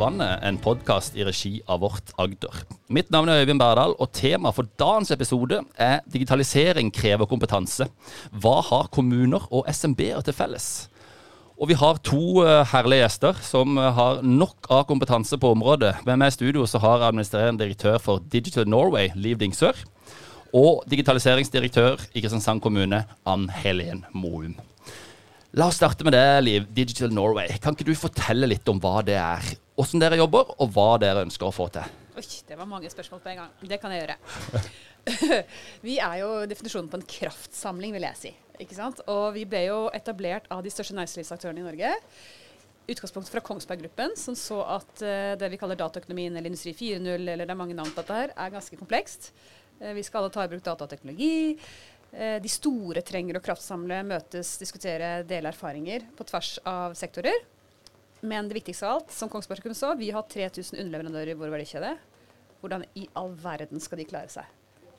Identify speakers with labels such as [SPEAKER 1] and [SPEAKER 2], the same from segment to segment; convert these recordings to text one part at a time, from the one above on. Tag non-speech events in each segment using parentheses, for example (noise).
[SPEAKER 1] vannet, en podkast i regi av Vårt Agder. Mitt navn er Øyvind Berdal, og temaet for dagens episode er digitalisering krever kompetanse. Hva har kommuner og SMB-er til felles? Og vi har to uh, herlige gjester som uh, har nok av kompetanse på området. Med meg i studio så har administrerende direktør for Digital Norway, Liv Dingsør. Og digitaliseringsdirektør i Kristiansand kommune, Ann Helen Moum. La oss starte med det, Liv. Digital Norway. Kan ikke du fortelle litt om hva det er? Hvordan dere jobber, og hva dere ønsker å få til?
[SPEAKER 2] Oi, det var mange spørsmål på en gang. Det kan jeg gjøre. (laughs) vi er jo definisjonen på en kraftsamling, vil jeg si. Ikke sant? Og vi ble jo etablert av de største næringslivsaktørene i Norge. Utgangspunkt fra Kongsberg Gruppen, som så at uh, det vi kaller dataøkonomien eller Industri 4.0, eller det er mange navn på dette her, er ganske komplekst. Uh, vi skal alle ta i bruk datateknologi. Uh, de store trenger å kraftsamle, møtes, diskutere, dele erfaringer på tvers av sektorer. Men det viktigste av alt, som Kongsberg kunne så, vi har 3000 underleverandører i vår verdikjede. Hvordan i all verden skal de klare seg?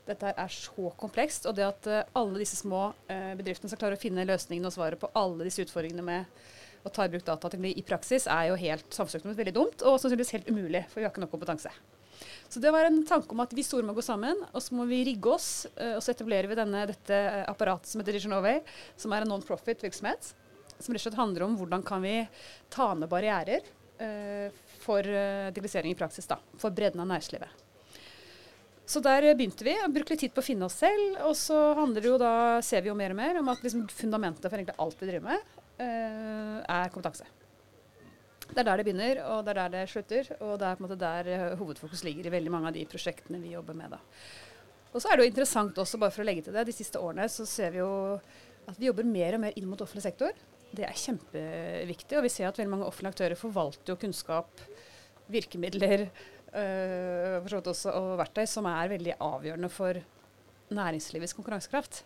[SPEAKER 2] Dette er så komplekst. Og det at uh, alle disse små uh, bedriftene skal klare å finne løsningene og svaret på alle disse utfordringene med å ta i bruk datateknologi i praksis, er jo helt samfunnsøkonomisk veldig dumt, og sannsynligvis helt umulig, for vi har ikke nok kompetanse. Så det var en tanke om at vi store må gå sammen, og så må vi rigge oss. Uh, og så etablerer vi denne, dette apparatet som heter Diginovay, som er en non-profit virksomhet. Som rett og slett handler om hvordan kan vi ta ned barrierer uh, for uh, digitalisering i praksis, da, for bredden av næringslivet. Så der begynte vi, og brukte litt tid på å finne oss selv. Og så handler det jo da, ser vi jo mer og mer om at liksom fundamentet for egentlig alt vi driver med, er kompetanse. Det er der det begynner, og det er der det slutter. Og det er på en måte der uh, hovedfokus ligger i veldig mange av de prosjektene vi jobber med. da. Og så er det jo interessant også, bare for å legge til det, de siste årene så ser vi jo at vi jobber mer og mer inn mot offentlig sektor. Det er kjempeviktig. Og vi ser at veldig mange offentlige aktører forvalter jo kunnskap, virkemidler øh, også, og verktøy som er veldig avgjørende for næringslivets konkurransekraft.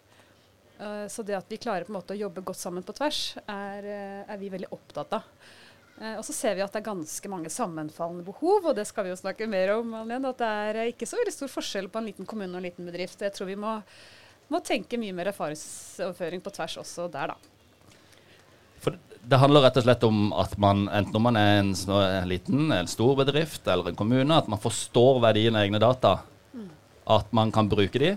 [SPEAKER 2] Uh, så det at vi klarer på en måte å jobbe godt sammen på tvers, er, er vi veldig opptatt av. Uh, og så ser vi at det er ganske mange sammenfallende behov, og det skal vi jo snakke mer om. Alene, at det er ikke så veldig stor forskjell på en liten kommune og en liten bedrift. Jeg tror vi må, må tenke mye mer erfaringsoverføring på tvers også der, da.
[SPEAKER 1] For det handler rett og slett om at man, enten om man er en, en liten, en stor bedrift eller en kommune, at man forstår verdien av egne data. Mm. At man kan bruke de,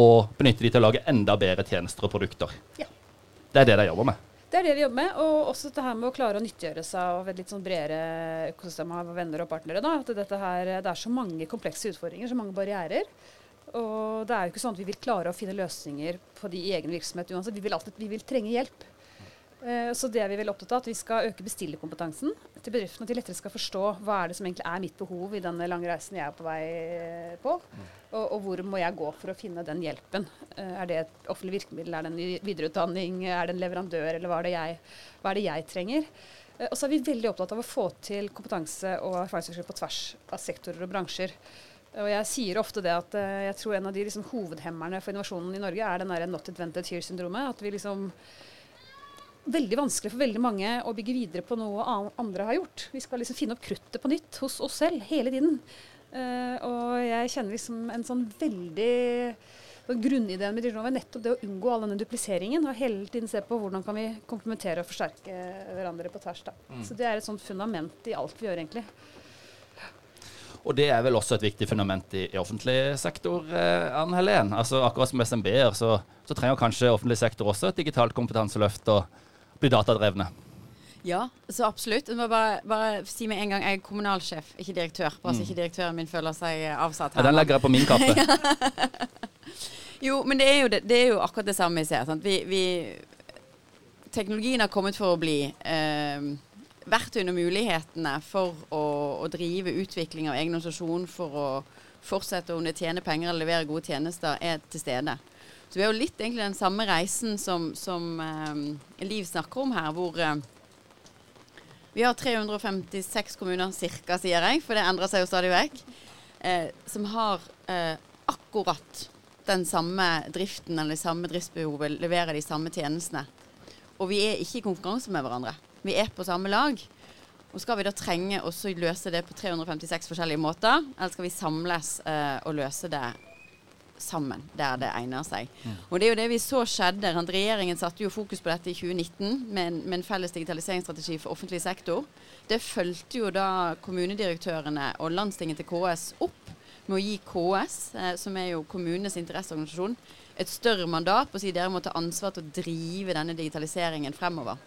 [SPEAKER 1] og benytte de til å lage enda bedre tjenester og produkter. Ja. Det er det de jobber med.
[SPEAKER 2] Det er det vi jobber med. Og også dette her med å klare å nyttiggjøre seg av et litt sånn bredere økosystem av venner og partnere. Da. At dette her, det er så mange komplekse utfordringer, så mange barrierer. Og det er jo ikke sånn at vi vil klare å finne løsninger på de i egen virksomhet uansett. Vi vil, alltid, vi vil trenge hjelp. Uh, så det er vi veldig opptatt av, at vi skal øke bestillerkompetansen til bedriftene. At de lettere skal forstå hva er det som egentlig er mitt behov i denne lange reisen jeg er på vei på. Mm. Og, og, hvor må jeg gå for å finne den hjelpen. Uh, er det et offentlig virkemiddel, er det en videreutdanning, er det en leverandør, eller hva er det jeg, er det jeg trenger? Og så er vi veldig opptatt av å få til kompetanse og erfaringsutvikling på tvers av sektorer og bransjer. Og jeg sier ofte det at jeg tror en av de liksom, hovedhemmerne for innovasjonen i Norge er den der not invented here-syndromet. At vi liksom veldig vanskelig for veldig mange å bygge videre på noe andre har gjort. Vi skal liksom finne opp kruttet på nytt hos oss selv hele tiden. Uh, og jeg kjenner liksom en sånn veldig Grunnideen med Dirnova er nettopp det å unngå all denne dupliseringen. Og hele tiden se på hvordan kan vi komplementere og forsterke hverandre på tvers. Mm. Så det er et sånt fundament i alt vi gjør, egentlig.
[SPEAKER 1] Og det er vel også et viktig fundament i, i offentlig sektor, eh, Ann Helen. Altså Akkurat som SMB-er så, så, trenger kanskje offentlig sektor også et digitalt kompetanseløft. og bli datadrevne.
[SPEAKER 3] Ja, så absolutt. Jeg må bare, bare, si med en gang jeg er kommunalsjef, ikke direktør. Bare så mm. ikke direktøren min føler seg avsatt
[SPEAKER 1] her. Ja, den legger jeg på min kappe. (laughs)
[SPEAKER 3] jo, men det er jo, det, det er jo, akkurat det samme vi ser. Vi, vi, teknologien har kommet for å bli. Eh, verktøyene og mulighetene for å, å, drive utvikling av egen organisasjon, for å fortsette om det tjener penger eller levere gode tjenester, er til stede. Så vi har jo litt egentlig den samme reisen som, som eh, Liv snakker om her, hvor eh, vi har 356 kommuner ca., sier jeg, for det endrer seg jo stadig vekk, eh, som har uh, akkurat den samme driften eller det samme driftsbehovet, leverer de samme tjenestene. Og vi er ikke i konkurranse med hverandre. Vi er på samme lag. Og Skal vi da trenge å løse det på 356 forskjellige måter, eller skal vi samles og løse det sammen der det egner seg. Og det er jo det vi så skjedde. Regjeringen satte jo fokus på dette i 2019 med en, med en felles digitaliseringsstrategi for offentlig sektor. Det fulgte jo da kommunedirektørene og landstinget til KS opp med å gi KS, eh, som er jo kommunenes interesseorganisasjon, et større mandat på å si dere må ta ansvar til å drive denne digitaliseringen fremover.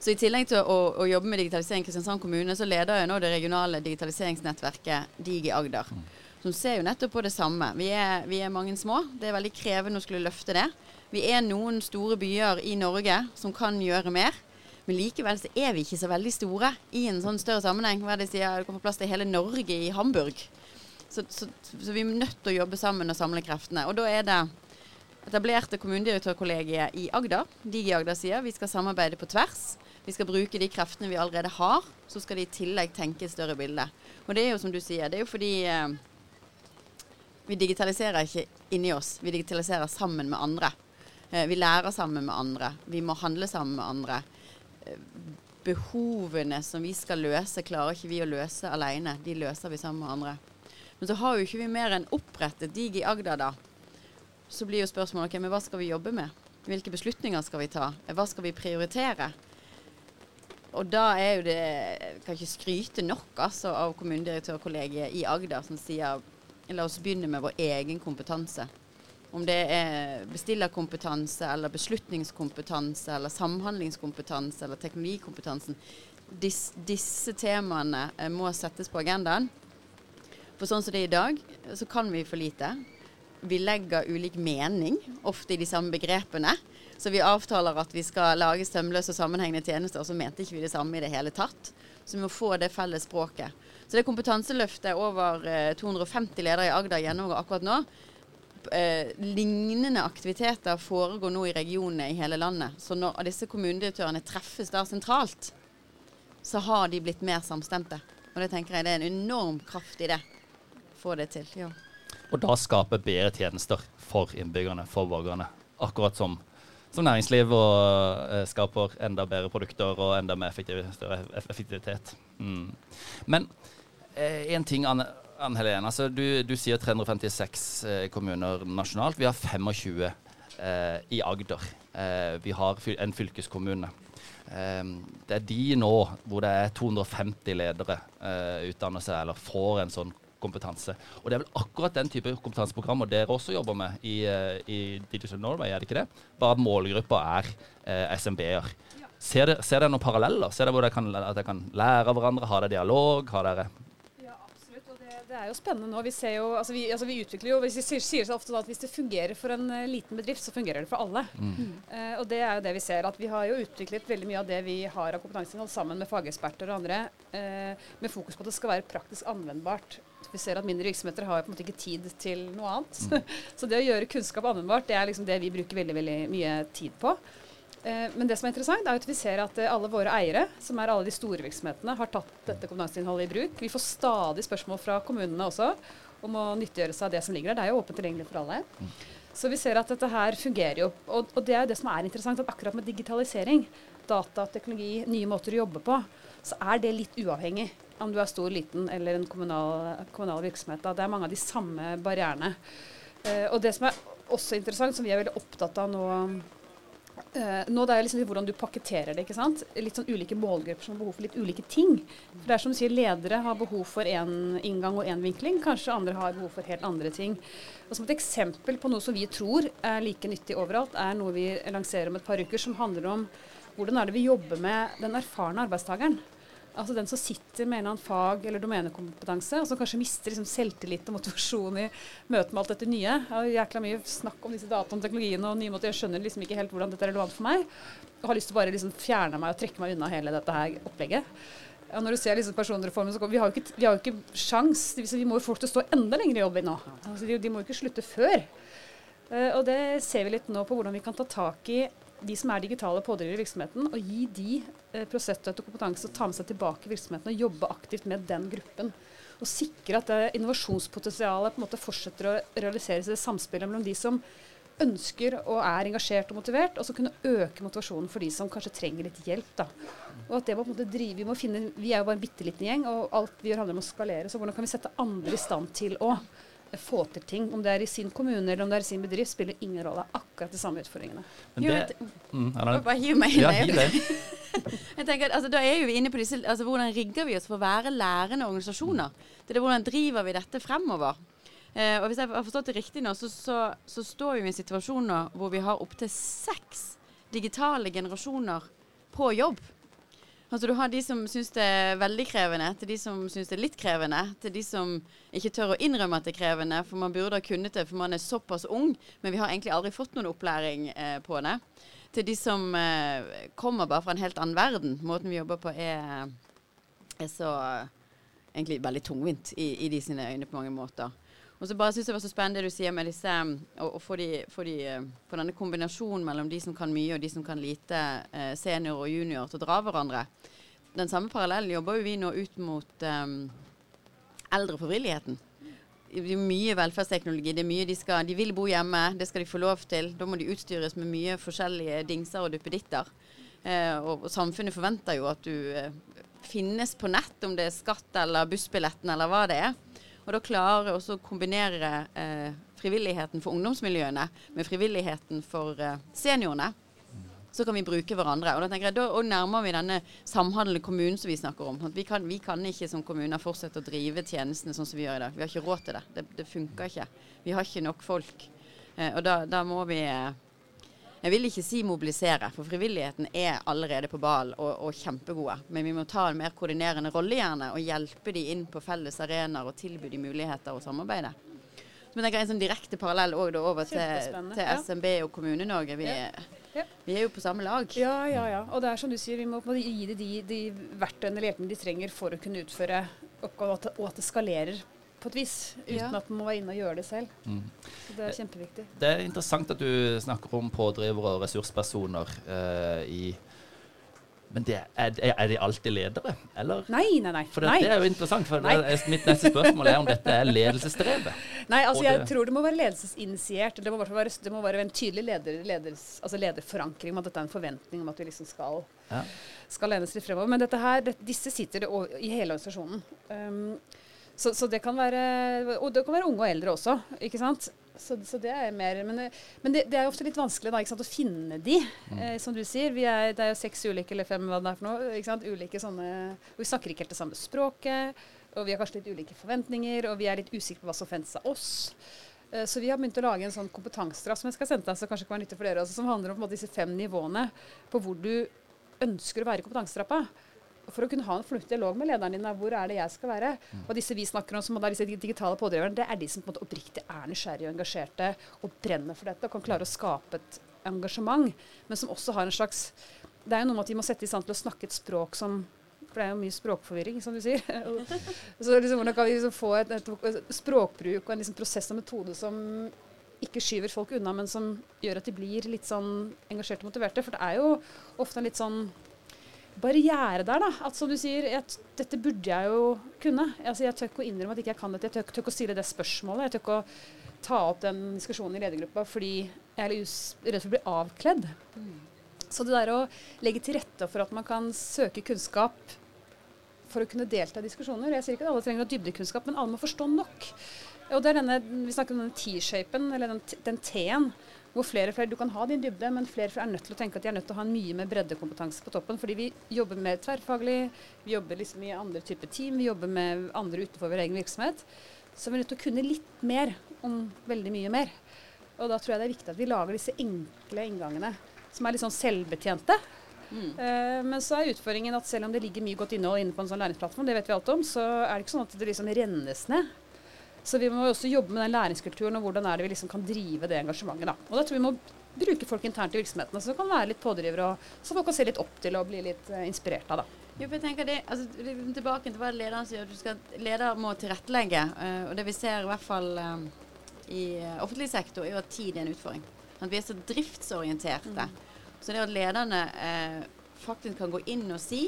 [SPEAKER 3] Så I tillegg til å, å jobbe med digitalisering i Kristiansand kommune, så leder jeg nå det regionale digitaliseringsnettverket Digi Agder. Som ser jo nettopp på det samme. Vi er, vi er mange små. Det er veldig krevende å skulle løfte det. Vi er noen store byer i Norge som kan gjøre mer. Men likevel så er vi ikke så veldig store i en sånn større sammenheng. Hva er det sier, det kan få plass til hele Norge i Hamburg. Så, så, så, vi er nødt til å jobbe sammen og samle kreftene. Og da er det etablerte kommunedirektørkollegiet i Agder. i Agder sier vi skal samarbeide på tvers. Vi skal bruke de kreftene vi allerede har. Så skal de i tillegg tenke et større bilde. Og det er jo som du sier, det er jo fordi eh, vi digitaliserer ikke inni oss. Vi digitaliserer sammen med andre. Eh, vi lærer sammen med andre. Vi må handle sammen med andre. Eh, behovene som vi skal løse, klarer ikke vi å løse alene. De løser vi sammen med andre. Men så har jo ikke vi mer enn opprettet Digi Agder, da. Så blir jo spørsmålet ok, men hva skal vi jobbe med? Hvilke beslutninger skal vi ta? Hva skal vi prioritere? Og da er jo det Jeg kan ikke skryte nok altså, av kommunedirektørkollegiet i Agder som sier la oss begynne med vår egen kompetanse. Om det er bestillerkompetanse eller beslutningskompetanse eller samhandlingskompetanse eller teknologikompetansen. Dis, disse temaene eh, må settes på agendaen. For sånn som det er i dag, så kan vi for lite. Vi legger ulik mening, ofte i de samme begrepene. Så vi avtaler at vi skal lage sømløse og sammenhengende tjenester, og så mente ikke vi det samme i det hele tatt. Så vi må få det felles språket. Så det kompetanseløftet over eh, 250 ledere i Agder gjennomgår akkurat nå. Eh, lignende aktiviteter foregår nå i regionene i hele landet. Så når disse kommunedirektørene treffes da sentralt, så har de blitt mer samstemte. Og det tenker jeg det er en enorm kraft i det få det til. Ja.
[SPEAKER 1] Og da skape bedre tjenester for innbyggerne, for borgerne. Akkurat som, som næringsliv og uh, skaper enda bedre produkter og enda mer effektivitet. Mm. Men én en ting, Anne, Anne Helene. Altså, du, du, sier 356 uh, eh, kommuner nasjonalt. Vi har 25 i Agder. vi har en fylkeskommune. det er de nå hvor det er 250 ledere utdanner seg eller får en sånn kompetanse. Og Det er vel akkurat den type kompetanseprogrammer dere også jobber med i, eh, i Digital Norway, er det ikke det? Bare at målgruppa er eh, SMB-er. Ser dere, ser dere noen paralleller? Ser dere hvor dere kan, at dere kan lære av hverandre? Har dere dialog? Har dere
[SPEAKER 2] det er jo spennende nå. Vi, jo, altså vi, altså vi utvikler jo Vi sier, sier så ofte at hvis det fungerer for en uh, liten bedrift, så fungerer det for alle. Mm. Uh, og det er jo det vi ser. At vi har jo utviklet veldig mye av det vi har av kompetanseinnhold sammen med fageksperter og andre, uh, med fokus på at det skal være praktisk anvendbart. Vi ser at mindre virksomheter har på en måte ikke tid til noe annet. Mm. (laughs) så det å gjøre kunnskap anvendbart, det er liksom det vi bruker veldig, veldig mye tid på. Eh, men det som er interessant, er at vi ser at eh, alle våre eiere, som er alle de store virksomhetene, har tatt dette kompetanseinnholdet i bruk. Vi får stadig spørsmål fra kommunene også om å nyttiggjøre seg av det som ligger der. Det er jo åpent tilgjengelig for alle. Så vi ser at dette her fungerer jo. Og, og det er jo det som er interessant, at akkurat med digitalisering, data, teknologi, nye måter å jobbe på, så er det litt uavhengig om du er stor, liten eller en kommunal, kommunal virksomhet. Da. Det er mange av de samme barrierene. Eh, og det som er også interessant, som vi er veldig opptatt av nå eh, nå det er liksom hvordan du pakketterer det. ikke sant? Litt sånn ulike målgrupper som har behov for litt ulike ting. For det er som du sier, Ledere har behov for én inngang og én vinkling. Kanskje andre har behov for helt andre ting. Og Som et eksempel på noe som vi tror er like nyttig overalt, er noe vi lanserer om et par uker, som handler om hvordan er det vi jobber med den erfarne arbeidstakeren. Altså den som sitter med en eller annen fag- eller domenekompetanse, og som kanskje mister liksom selvtillit og motivasjon i møte med alt dette nye. Jeg har jækla mye snakk om disse dataene og teknologiene og nye måter. Jeg skjønner liksom ikke helt hvordan dette er relevant for meg. Og har lyst til å bare liksom fjerne meg og trekke meg unna hele dette her opplegget. Og når du ser liksom personreformen, så vi har jo ikke, vi har jo ikke sjans. Vi må jo folk til å stå enda lenger i jobb nå. Altså de, de må jo ikke slutte før. Uh, og det ser vi litt nå på hvordan vi kan ta tak i de som er digitale pådrivere i virksomheten, og gi de eh, prosessstøtte og kompetanse og ta med seg tilbake i virksomheten og jobbe aktivt med den gruppen. Og sikre at det innovasjonspotensialet på en måte fortsetter å realiseres i det samspillet mellom de som ønsker og er engasjert og motivert, og så kunne øke motivasjonen for de som kanskje trenger litt hjelp. da. Og at det må på en måte drive, Vi må finne, vi er jo bare en bitte liten gjeng, og alt vi gjør handler om å skalere. Så hvordan kan vi sette andre i stand til å få til ting. Om det er i sin kommune eller om det er i sin bedrift, spiller ingen rolle. Det er akkurat de samme utfordringene.
[SPEAKER 1] Men det, mm,
[SPEAKER 3] Bare hiv meg inn.
[SPEAKER 1] ja,
[SPEAKER 3] jeg. (laughs) Jeg tenker, altså, da er vi inne på disse, altså, Hvordan rigger vi oss for å være lærende organisasjoner? Det er det, Hvordan driver vi dette fremover? Eh, og Hvis jeg har forstått det riktig nå, så, så, så står vi i en situasjon nå hvor vi har opptil seks digitale generasjoner på jobb. Altså Du har de som syns det er veldig krevende, til de som syns det er litt krevende, til de som ikke tør å innrømme at det er krevende, for man burde ha kunnet det, for man er såpass ung, men vi har egentlig aldri fått noen opplæring eh, på det. Til de som eh, kommer bare fra en helt annen verden. Måten vi jobber på er, er så eh, egentlig veldig tungvint i, i de sine øyne på mange måter. Og så bare synes jeg var så spennende det du sier med disse Å å få, de, få, de, eh, denne kombinasjonen mellom de som kan mye og de som kan lite, eh, senior og junior, til å dra hverandre. Den samme parallellen jobber jo vi nå ut mot um, eldrefrivilligheten. Det er mye velferdsteknologi. det er mye De skal, de vil bo hjemme, det skal de få lov til. Da må de utstyres med mye forskjellige dingser og duppeditter. Eh, og, og samfunnet forventer jo at du eh, finnes på nett, om det er skatt eller bussbilletten eller hva det er. Og da klarer også å kombinere eh, frivilligheten for ungdomsmiljøene med frivilligheten for eh, seniorene. Så kan vi bruke hverandre. Og da jeg, da nærmer vi denne samhandlende kommunen som vi snakker om. Vi, kan, vi kan ikke som kommuner fortsette å drive tjenestene sånn som vi gjør i dag. Vi har ikke råd til det. Det, det funker ikke. Vi har ikke nok folk. Eh, og da, da må vi eh, jeg vil ikke si mobilisere, for frivilligheten er allerede på ballen og, og, kjempegode. Men vi må ta en mer koordinerende rolle gjerne og hjelpe de inn på felles arenaer og tilby de muligheter og samarbeide. Men jeg har en sånn direkte parallell da, over til, til. SMB og Kommune-Norge. Vi,
[SPEAKER 2] Ja.
[SPEAKER 3] Vi er jo på samme lag.
[SPEAKER 2] Ja, ja, ja. Og det er som du sier, vi må gi dem de, de verktøyene eller hjelpene de trenger for å kunne utføre oppgaven, og at det skalerer på et vis. Uten
[SPEAKER 3] Ja.
[SPEAKER 2] at man må være inne og gjøre det selv.
[SPEAKER 1] Mm.
[SPEAKER 2] Så det er kjempeviktig.
[SPEAKER 1] Det er interessant at du snakker om pådrivere og ressurspersoner eh, i Men det, er, er de alltid ledere, eller?
[SPEAKER 2] Nei, nei, nei.
[SPEAKER 1] For det,
[SPEAKER 2] nei.
[SPEAKER 1] det er jo interessant, for det er, mitt neste spørsmål er om dette er ledelsesdrevet. (laughs)
[SPEAKER 2] Nei, altså jeg
[SPEAKER 1] det-
[SPEAKER 2] tror det må være ledelsesinitiert. Det må, i hvert fall være, det må være en tydelig leder, leders, altså lederforankring om at dette er en forventning om at vi liksom skal,
[SPEAKER 1] Ja.
[SPEAKER 2] skal lenes litt fremover. Men dette her, det, disse sitter i hele organisasjonen. Um, så, så det kan være Og det kan være unge og eldre også, ikke sant. Så, så det er mer Men, men det, det er jo ofte litt vanskelig da, ikke sant, å finne de, eh, som du sier. Vi er, det er jo seks ulike eller fem hva det er for noe. Ikke sant? Ulike sånne og Vi snakker ikke helt det samme språket. Og vi har kanskje litt ulike forventninger, og vi er litt usikre på hva som forventes av oss. Eh, Så vi har begynt å lage en sånn kompetansestraff som jeg skal sende deg, så kanskje kan være nyttig for dere også, som handler om på en måte, disse fem nivåene på hvor du ønsker å være i kompetansetrappa. For å kunne ha en fornuftig dialog med lederen din hvor er det jeg skal være. Og disse vi snakker om, som er disse digitale pådriverne, det er de som på en måte oppriktig er nysgjerrige og engasjerte og brenner for dette og kan klare å skape et engasjement. Men som også har en slags Det er jo noe med at de må sette i stand til å snakke et språk som for det er jo mye språkforvirring, som du sier. (laughs) så liksom, hvordan kan vi liksom få et, et språkbruk og en liksom prosess og metode som ikke skyver folk unna, men som gjør at de blir litt sånn engasjerte og motiverte? For det er jo ofte en litt sånn barriere der, da. At som du sier, jeg, dette burde jeg jo kunne. Altså, jeg tør ikke å innrømme at ikke jeg kan dette. Jeg tør, tør ikke å stille det spørsmålet. Jeg tør ikke å ta opp den diskusjonen i ledergruppa fordi jeg er redd for å bli avkledd. Så det der å legge til rette for at man kan søke kunnskap for å kunne delta i diskusjoner Jeg sier ikke at alle trenger å ha dybdekunnskap, men alle må forstå nok. Og det er denne, Vi snakker om denne T-shapen, eller den, T-en, hvor flere og flere Du kan ha din dybde, men flere og flere er nødt til å tenke at de er nødt til å ha en mye mer breddekompetanse på toppen. Fordi vi jobber mer tverrfaglig, vi jobber liksom i andre typer team, vi jobber med andre utenfor vår egen virksomhet. Så vi er nødt til å kunne litt mer om veldig mye mer. Og da tror jeg det er viktig at vi lager disse enkle inngangene, som er litt sånn selvbetjente. Eh, men så er utfordringen at selv om det ligger mye godt innhold inne på en sånn læringsplattform, det vet vi alt om, så er det ikke sånn at det liksom rennes ned. Så vi må også jobbe med den læringskulturen og hvordan er det vi liksom kan drive det engasjementet. Da. Og da tror vi må bruke folk internt i virksomhetene som kan være litt pådrivere, og så folk kan se litt opp til og bli litt uh, inspirert av. da.
[SPEAKER 3] Jo, for jeg tenker det, altså, tilbake til hva lederen sier. Du skal, leder må tilrettelegge. Uh, og det vi ser i hvert fall eh, i offentlig sektor, er jo at tid er en utfordring. At vi er så driftsorienterte. Så det at lederne uh, faktisk kan gå inn og si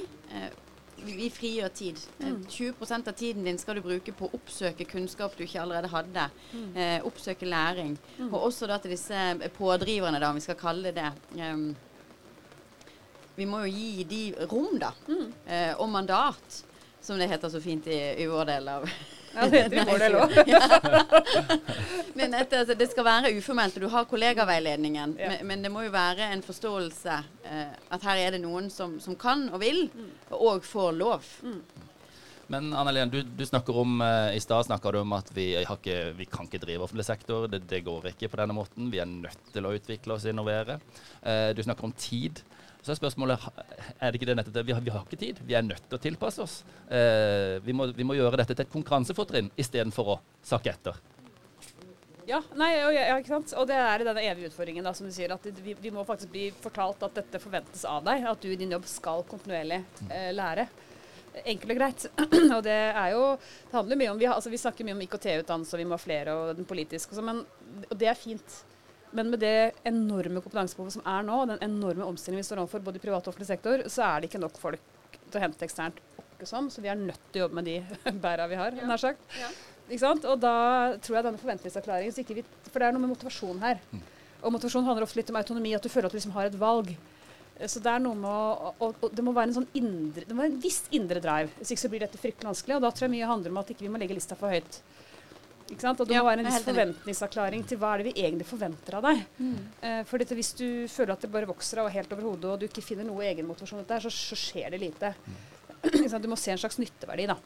[SPEAKER 3] vi, frigjør tid. Mm. 20% av tiden din skal du bruke på å oppsøke kunnskap du ikke allerede hadde. Eh, oppsøke læring. Og også da til disse pådriverne, da, om vi skal kalle det det. Um, vi må jo gi de rom, da. Eh, og mandat, som det heter så fint i, i vår del av
[SPEAKER 2] Ja, det heter i vår del òg.
[SPEAKER 3] Men at, altså, det skal være uformelt, og du har kollegaveiledningen.
[SPEAKER 2] Ja.
[SPEAKER 3] Men, men det må jo være en forståelse eh, at her er det noen som, som kan og vil, og får lov.
[SPEAKER 1] Men Annelien, du, du snakker om, eh, i stad snakka du om at vi, har ikke, vi kan ikke drive offentlig sektor. Det, det går ikke på denne måten. Vi er nødt til å utvikle oss og innovere. Eh, du snakker om tid. Så er spørsmålet er det ikke det nettopp det? Vi har, vi har ikke tid. Vi er nødt til å tilpasse oss. Eh, vi, må, vi må gjøre dette til et konkurransefortrinn istedenfor å sakke etter.
[SPEAKER 2] Ja, nei, og, ja, ikke sant? og det er denne evige utfordringen, da, som du sier. At vi, vi må faktisk bli fortalt at dette forventes av deg. At du i din jobb skal kontinuerlig eh, lære. Enkelt og greit. (clears throat) og det er jo Det handler mye om Vi, har, altså, vi snakker mye om IKT-utdannelse, og vi må ha flere, og den politiske og sånn, og det er fint. Men med det enorme kompetansebehovet som er nå, og den enorme omstillingen vi står overfor både i privat og offentlig sektor, så er det ikke nok folk til å hente eksternt som. Så vi er nødt til å jobbe med de (laughs) bæra vi har, nær sagt. Ikke sant? Og da tror jeg denne forventningsavklaringen vi, For det er noe med motivasjon her. Og motivasjon handler ofte litt om autonomi, at du føler at du liksom har et valg. Så det er noe med å, og, og det må være en sånn indre, det må være en viss indre drive. Hvis ikke så blir dette fryktelig vanskelig. Og da tror jeg mye handler om at ikke vi må legge lista for høyt. Ikke sant? Og det
[SPEAKER 3] Ja,
[SPEAKER 2] må være en
[SPEAKER 3] er
[SPEAKER 2] viss forventningsavklaring til hva er det vi egentlig forventer av deg. Eh, for dette, hvis du føler at det bare vokser av helt over hodet, og du ikke finner noe egenmotivasjon dette, så, så skjer det lite. Mm. (clears throat) Du må se en slags nytteverdi, da.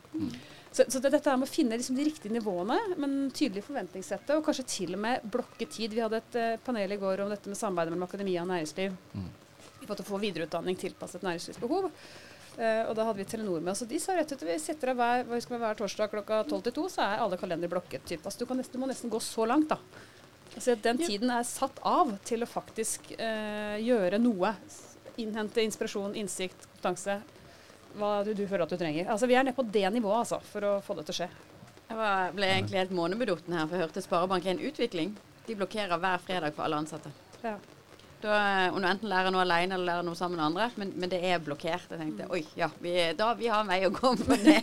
[SPEAKER 2] Så, så det, dette her med å finne liksom de riktige nivåene, men tydelig forventningssette, og kanskje til og med blokke tid. Vi hadde et uh, panel i går om dette med samarbeidet mellom akademia og næringsliv. Mm. For å få videreutdanning tilpasset næringslivsbehov. Eh, og da hadde vi Telenor med oss, og de sa rett ut vi setter av hver, være, hver torsdag klokka 12 til 2, så er alle kalendere blokket. Typ. Altså, du, kan nesten, du må nesten gå så langt, da. Altså, den tiden er satt av til å faktisk uh, gjøre noe. Innhente inspirasjon, innsikt, kompetanse. Hva du, du føler at du trenger. Altså, vi er nede på det nivået altså, for å få det til å skje.
[SPEAKER 3] Jeg var, ble egentlig helt månebedotten her, for jeg hørte Sparebank1 Utvikling. De blokkerer hver fredag for alle ansatte.
[SPEAKER 2] Ja.
[SPEAKER 3] Da, og nå enten lærer noe alene eller lærer noe sammen med andre, men, men det er blokkert. Jeg tenkte oi, ja, vi, da, vi har en vei å gå med det.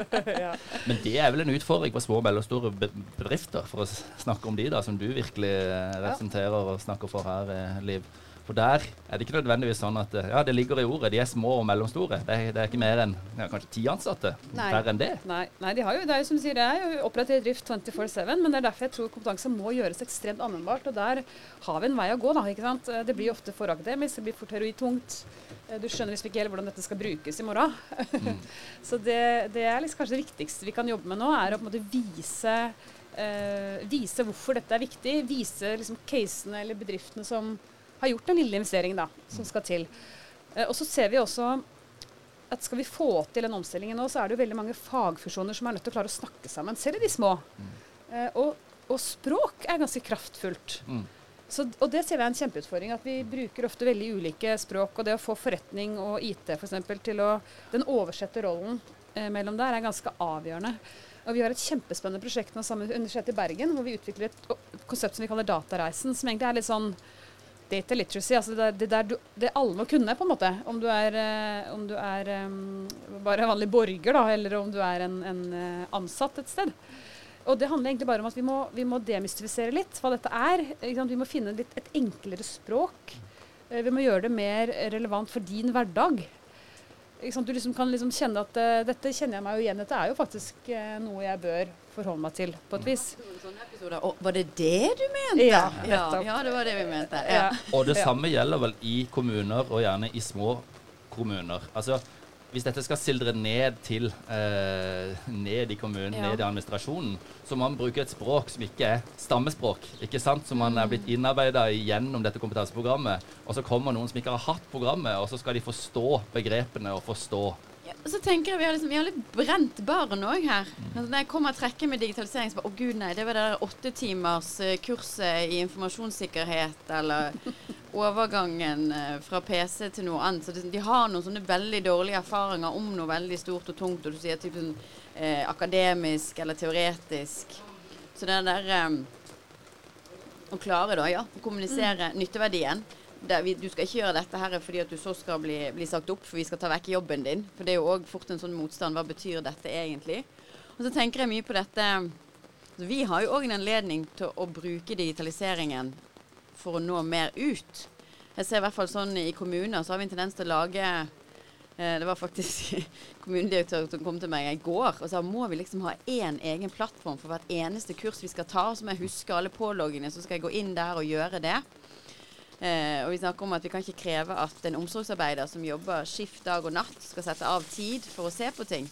[SPEAKER 3] (laughs)
[SPEAKER 2] ja.
[SPEAKER 1] Men det er vel en utfordring for små og mellomstore be- bedrifter, for å snakke om de da, som du virkelig eh, representerer og snakker for her, eh, Liv. For der er det ikke nødvendigvis sånn at ja, det ligger i ordet, de er små og mellomstore. Det er, det er ikke mer enn ja, kanskje ti ansatte.
[SPEAKER 2] Nei.
[SPEAKER 1] Enn det.
[SPEAKER 2] Nei, nei, de har jo, det er jo som du sier, det er jo operativ drift 24-7, men det er derfor jeg tror kompetanse må gjøres ekstremt anvendbart. Og der har vi en vei å gå, da. ikke sant? Det blir ofte for akademisk, det blir for teoritungt. Du skjønner liksom ikke helt hvordan dette skal brukes i morgen. (laughs) Så det, det er liksom kanskje det viktigste vi kan jobbe med nå, er å på en måte vise eh, vise hvorfor dette er viktig. Vise liksom casene eller bedriftene som har gjort den lille investeringen da, som skal til. Eh, og så ser vi også at skal vi få til den omstillingen nå, så er det jo veldig mange fagfusjoner som er nødt til å klare å snakke sammen, selv i de små. Mm. og, og språk er ganske kraftfullt.
[SPEAKER 1] Mm.
[SPEAKER 2] Så, og det ser vi er en kjempeutfordring. At vi bruker ofte veldig ulike språk. Og det å få forretning og IT for eksempel, til å Den oversette rollen eh, mellom der er ganske avgjørende. Og vi har et kjempespennende prosjekt nå sammen med Universitetet i Bergen, hvor vi utvikler et konsept som vi kaller Datareisen, som egentlig er litt sånn data literacy. Altså det, det, der du, det alle må kunne, på en måte. Om du er, eh, om du er em, bare vanlig borger, da, eller om du er en, en eh, ansatt et sted. Og det handler egentlig bare om at vi må, vi må demystifisere litt hva dette er. Vi må finne litt, et enklere språk. Eh, Vi må gjøre det mer relevant for din hverdag. Ikke sant? Du liksom kan liksom kjenne at uh, dette kjenner jeg meg jo igjen. Dette er jo faktisk uh, noe jeg bør forholde meg til, på et vis.
[SPEAKER 3] Sånne episoder. Var det det du mente?
[SPEAKER 2] Ja,
[SPEAKER 3] ja, ja, det var det vi mente. Ja.
[SPEAKER 2] Ja.
[SPEAKER 1] Og det samme gjelder vel i kommuner, og gjerne i små kommuner. Altså, hvis dette skal sildre ned til eh, ned i kommunen,
[SPEAKER 3] Ja.
[SPEAKER 1] ned i administrasjonen, så må man bruke et språk som ikke er stammespråk. ikke sant? Som man er blitt innarbeida gjennom dette kompetanseprogrammet. Og så kommer noen som ikke har hatt programmet, og så skal de forstå begrepene og forstå
[SPEAKER 3] Ja, og så tenker jeg Vi har, liksom, vi har litt brent barn òg her. Altså, når jeg kommer og trekker med digitalisering, så bare Å, gud, nei. Det var det der åtte eh, kurset i informasjonssikkerhet, eller overgangen eh, fra PC til noe annet. Så de har noen sånne veldig dårlige erfaringer om noe veldig stort og tungt, og du sier typen eh, akademisk eller teoretisk. Så det der eh, Å klare, da, ja, å kommunisere nytteverdien. Det, vi, du skal ikke gjøre dette her fordi at du så skal bli, bli sagt opp, for vi skal ta vekk jobben din. For det er jo òg fort en sånn motstand. Hva betyr dette egentlig? Og så tenker jeg mye på dette Vi har jo òg en anledning til å bruke digitaliseringen for å nå mer ut. Jeg ser i hvert fall sånn i kommuner så har vi en tendens til å lage Eh, det var faktisk (laughs) kommunedirektøren som kom til meg i går og sa må vi liksom ha én egen plattform for hvert eneste kurs vi skal ta. Så må jeg huske alle påloggene, så skal jeg gå inn der og gjøre det. Eh, og vi snakker om at vi kan ikke kreve at en omsorgsarbeider som jobber skift dag og natt, skal sette av tid for å se på ting.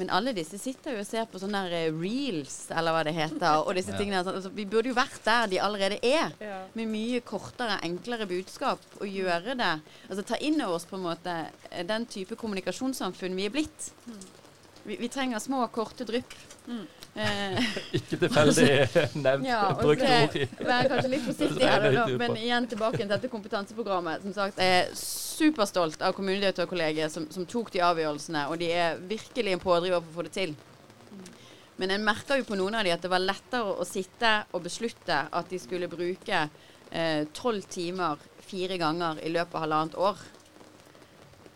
[SPEAKER 3] Men alle disse sitter jo og ser på sånne der eh, reels, eller hva det heter. Og disse tingene. Altså, vi burde jo vært der de allerede er.
[SPEAKER 2] Ja.
[SPEAKER 3] Med mye kortere, enklere budskap. Og gjøre det. Altså ta inn over oss på en måte eh, den type kommunikasjonssamfunn vi er blitt. Vi, vi trenger små, korte drypp. Eh,
[SPEAKER 1] Ikke tilfeldig (laughs) nevnt
[SPEAKER 3] ja,
[SPEAKER 1] brukt ord.
[SPEAKER 3] Vær kanskje litt forsiktig her, da, men igjen tilbake til dette kompetanseprogrammet. Som sagt, jeg er superstolt av kommunedirektørkollegiet som, som tok de avgjørelsene, og de er virkelig en pådriver for å få det til. Men en merka jo på noen av de at det var lettere å sitte og beslutte at de skulle bruke eh, tolv timer fire ganger i løpet av halvannet år.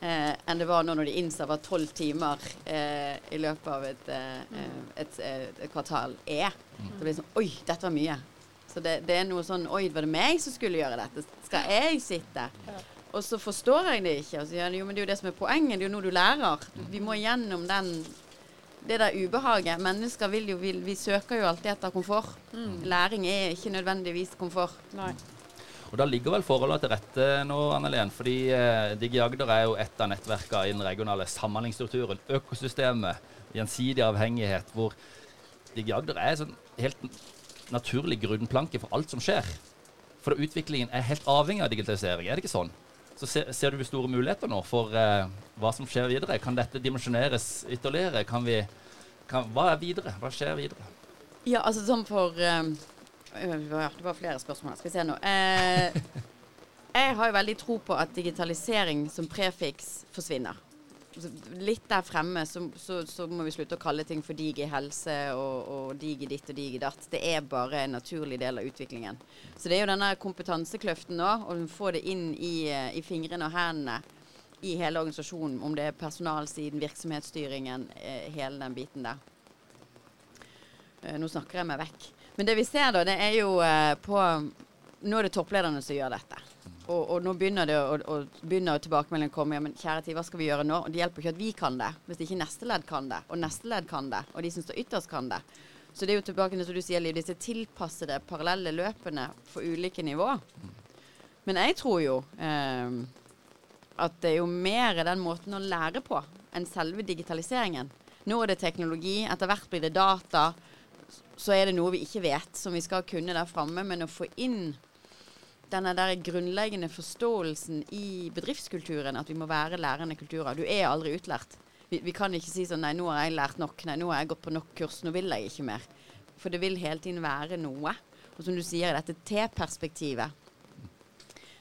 [SPEAKER 3] Eh, enn det var nå når de innså hva tolv timer eh, i løpet av et, eh, eh, et, eh, et kvartal er. Det blir sånn Oi, dette var mye. Så det, det er noe sånn Oi, var det meg som skulle gjøre dette? Skal jeg sitte? Og så forstår jeg det ikke. Og så sier jo, men det er jo det som er poenget. Det er jo noe du lærer. Vi må gjennom den det der ubehaget. Mennesker vil jo vil, Vi søker jo alltid etter komfort. Læring er ikke nødvendigvis komfort.
[SPEAKER 2] Nei.
[SPEAKER 1] Og Da ligger vel forholdene til rette nå, Annelien, Fordi eh, Digi Agder er jo et av nettverkene i den regionale samhandlingsstrukturen. Økosystemet, gjensidig avhengighet, hvor Digi Agder er en sånn helt naturlig grunnplanke for alt som skjer. For utviklingen er helt avhengig av digitalisering, er det ikke sånn? Så ser, ser du store muligheter nå for eh, hva som skjer videre? Kan dette dimensjoneres ytterligere? Kan vi, kan, hva er videre? Hva skjer videre?
[SPEAKER 3] Ja, altså sånn for øh, Det var flere spørsmål. Skal vi se nå. Eh, jeg har jo veldig tro på at digitalisering som prefiks forsvinner. Litt der fremme så, så, så må vi slutte å kalle ting for digi helse og, og digi ditt og digi datt. Det er bare en naturlig del av utviklingen. Så det er jo denne kompetansekløften nå, å få det inn i, eh, i fingrene og hendene i hele organisasjonen, om det er personalsiden, virksomhetsstyringen, eh, hele den biten der. Eh, nå snakker jeg meg vekk. Men det vi ser da, det er jo eh, på Nå er det topplederne som gjør dette. Og, og nå begynner det å, å, begynner tilbakemeldingen å komme. Ja, men kjære tid, hva skal vi gjøre nå? Og Det hjelper ikke at vi kan det, hvis ikke neste ledd kan det. Og neste ledd kan det. Og de som står ytterst, kan det. Så det er jo tilbake til som du sier, Liv, disse tilpassede parallelle løpene for ulike nivå. Men jeg tror jo eh, at det er jo mer den måten å lære på enn selve digitaliseringen. Nå er det teknologi, etter hvert blir det data. Så er det noe vi ikke vet, som vi skal kunne der framme. Men å få inn denne der grunnleggende forståelsen i bedriftskulturen, at vi må være lærende kulturer. Du er aldri utlært. Vi, vi kan ikke si sånn Nei, nå har jeg lært nok. Nei, nå har jeg gått på nok kurs. Nå vil jeg ikke mer. For det vil hele tiden være noe. Og som du sier, dette T-perspektivet.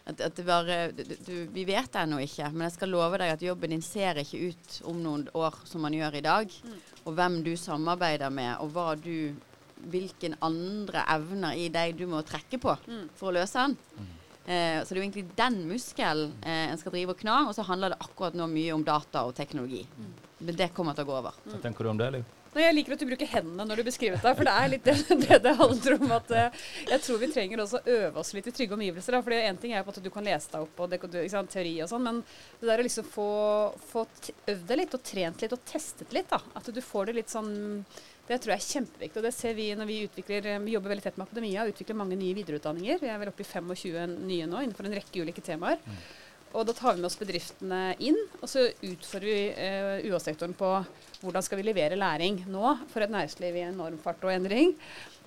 [SPEAKER 3] At, at det bare, du, du, vi vet det ennå ikke, men jeg skal love deg at jobben din ser ikke ut om noen år som man gjør i dag. Og hvem du samarbeider med, og hva du hvilken andre evner i deg du må trekke på for å løse den. Eh, så det er jo egentlig den muskelen eh, en skal drive og kna, og så handler det akkurat nå mye om data og teknologi. Men det kommer til å gå over.
[SPEAKER 1] Hva tenker du om det, Liv?
[SPEAKER 2] Nei, jeg liker at du bruker hendene når du beskriver deg, for det er litt det (laughs) det, det handler om. at eh, Jeg tror vi trenger også å øve oss litt i trygge omgivelser. Da. for En ting er jo at du kan lese deg opp på det, sant, teori og sånn, men det der å liksom få, få øvd deg litt og trent litt og testet litt, da. At du får det litt sånn Det tror jeg er kjempeviktig. Og det ser vi når vi utvikler Vi jobber veldig tett med akademia og utvikler mange nye videreutdanninger. Vi er vel oppe i 25 nye nå innenfor en rekke ulike temaer. Og da tar vi med oss bedriftene inn, og så utfordrer vi eh, UH-sektoren på hvordan skal vi levere læring nå for et næringsliv i enorm fart og endring.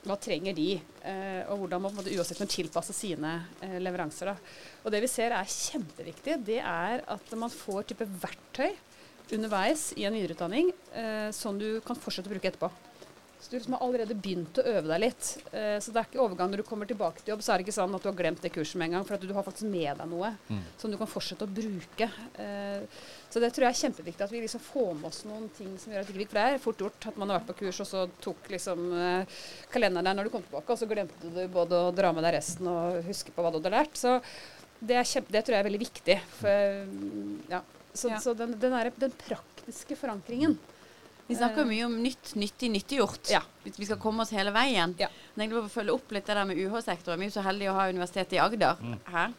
[SPEAKER 2] Hva trenger de, eh, og hvordan må UH-sektoren tilpasse sine eh, leveranser. Da. Og det vi ser er kjempeviktig, det er at man får type verktøy underveis i en videreutdanning eh, som du kan fortsette å bruke etterpå. Så du liksom har allerede begynt å øve deg litt. Eh, så det er ikke overgang når du kommer tilbake til jobb, så er det ikke sånn at du har glemt det kurset med en gang, for at du har faktisk med deg noe
[SPEAKER 1] Mm.
[SPEAKER 2] som du kan fortsette å bruke. Eh, så det tror jeg er kjempeviktig at vi liksom får med oss noen ting som gjør at ikke vi For det er fort gjort at man har vært på kurs, og så tok liksom eh, kalenderen der når du kom tilbake, og så glemte du både å dra med deg resten og huske på hva du hadde lært. Så det, er kjempe, det tror jeg er veldig viktig. For, ja. Så,
[SPEAKER 3] Ja.
[SPEAKER 2] så den, den, er, den praktiske forankringen
[SPEAKER 3] Vi snakker jo mye om nytt, nyttig, nyttiggjort.
[SPEAKER 2] Ja.
[SPEAKER 3] Vi skal komme oss hele veien.
[SPEAKER 2] Ja.
[SPEAKER 3] Men jeg vil følge opp litt det der med UH-sektoren. Vi er jo så heldige å ha Universitetet i Agder
[SPEAKER 1] Mm.
[SPEAKER 3] her.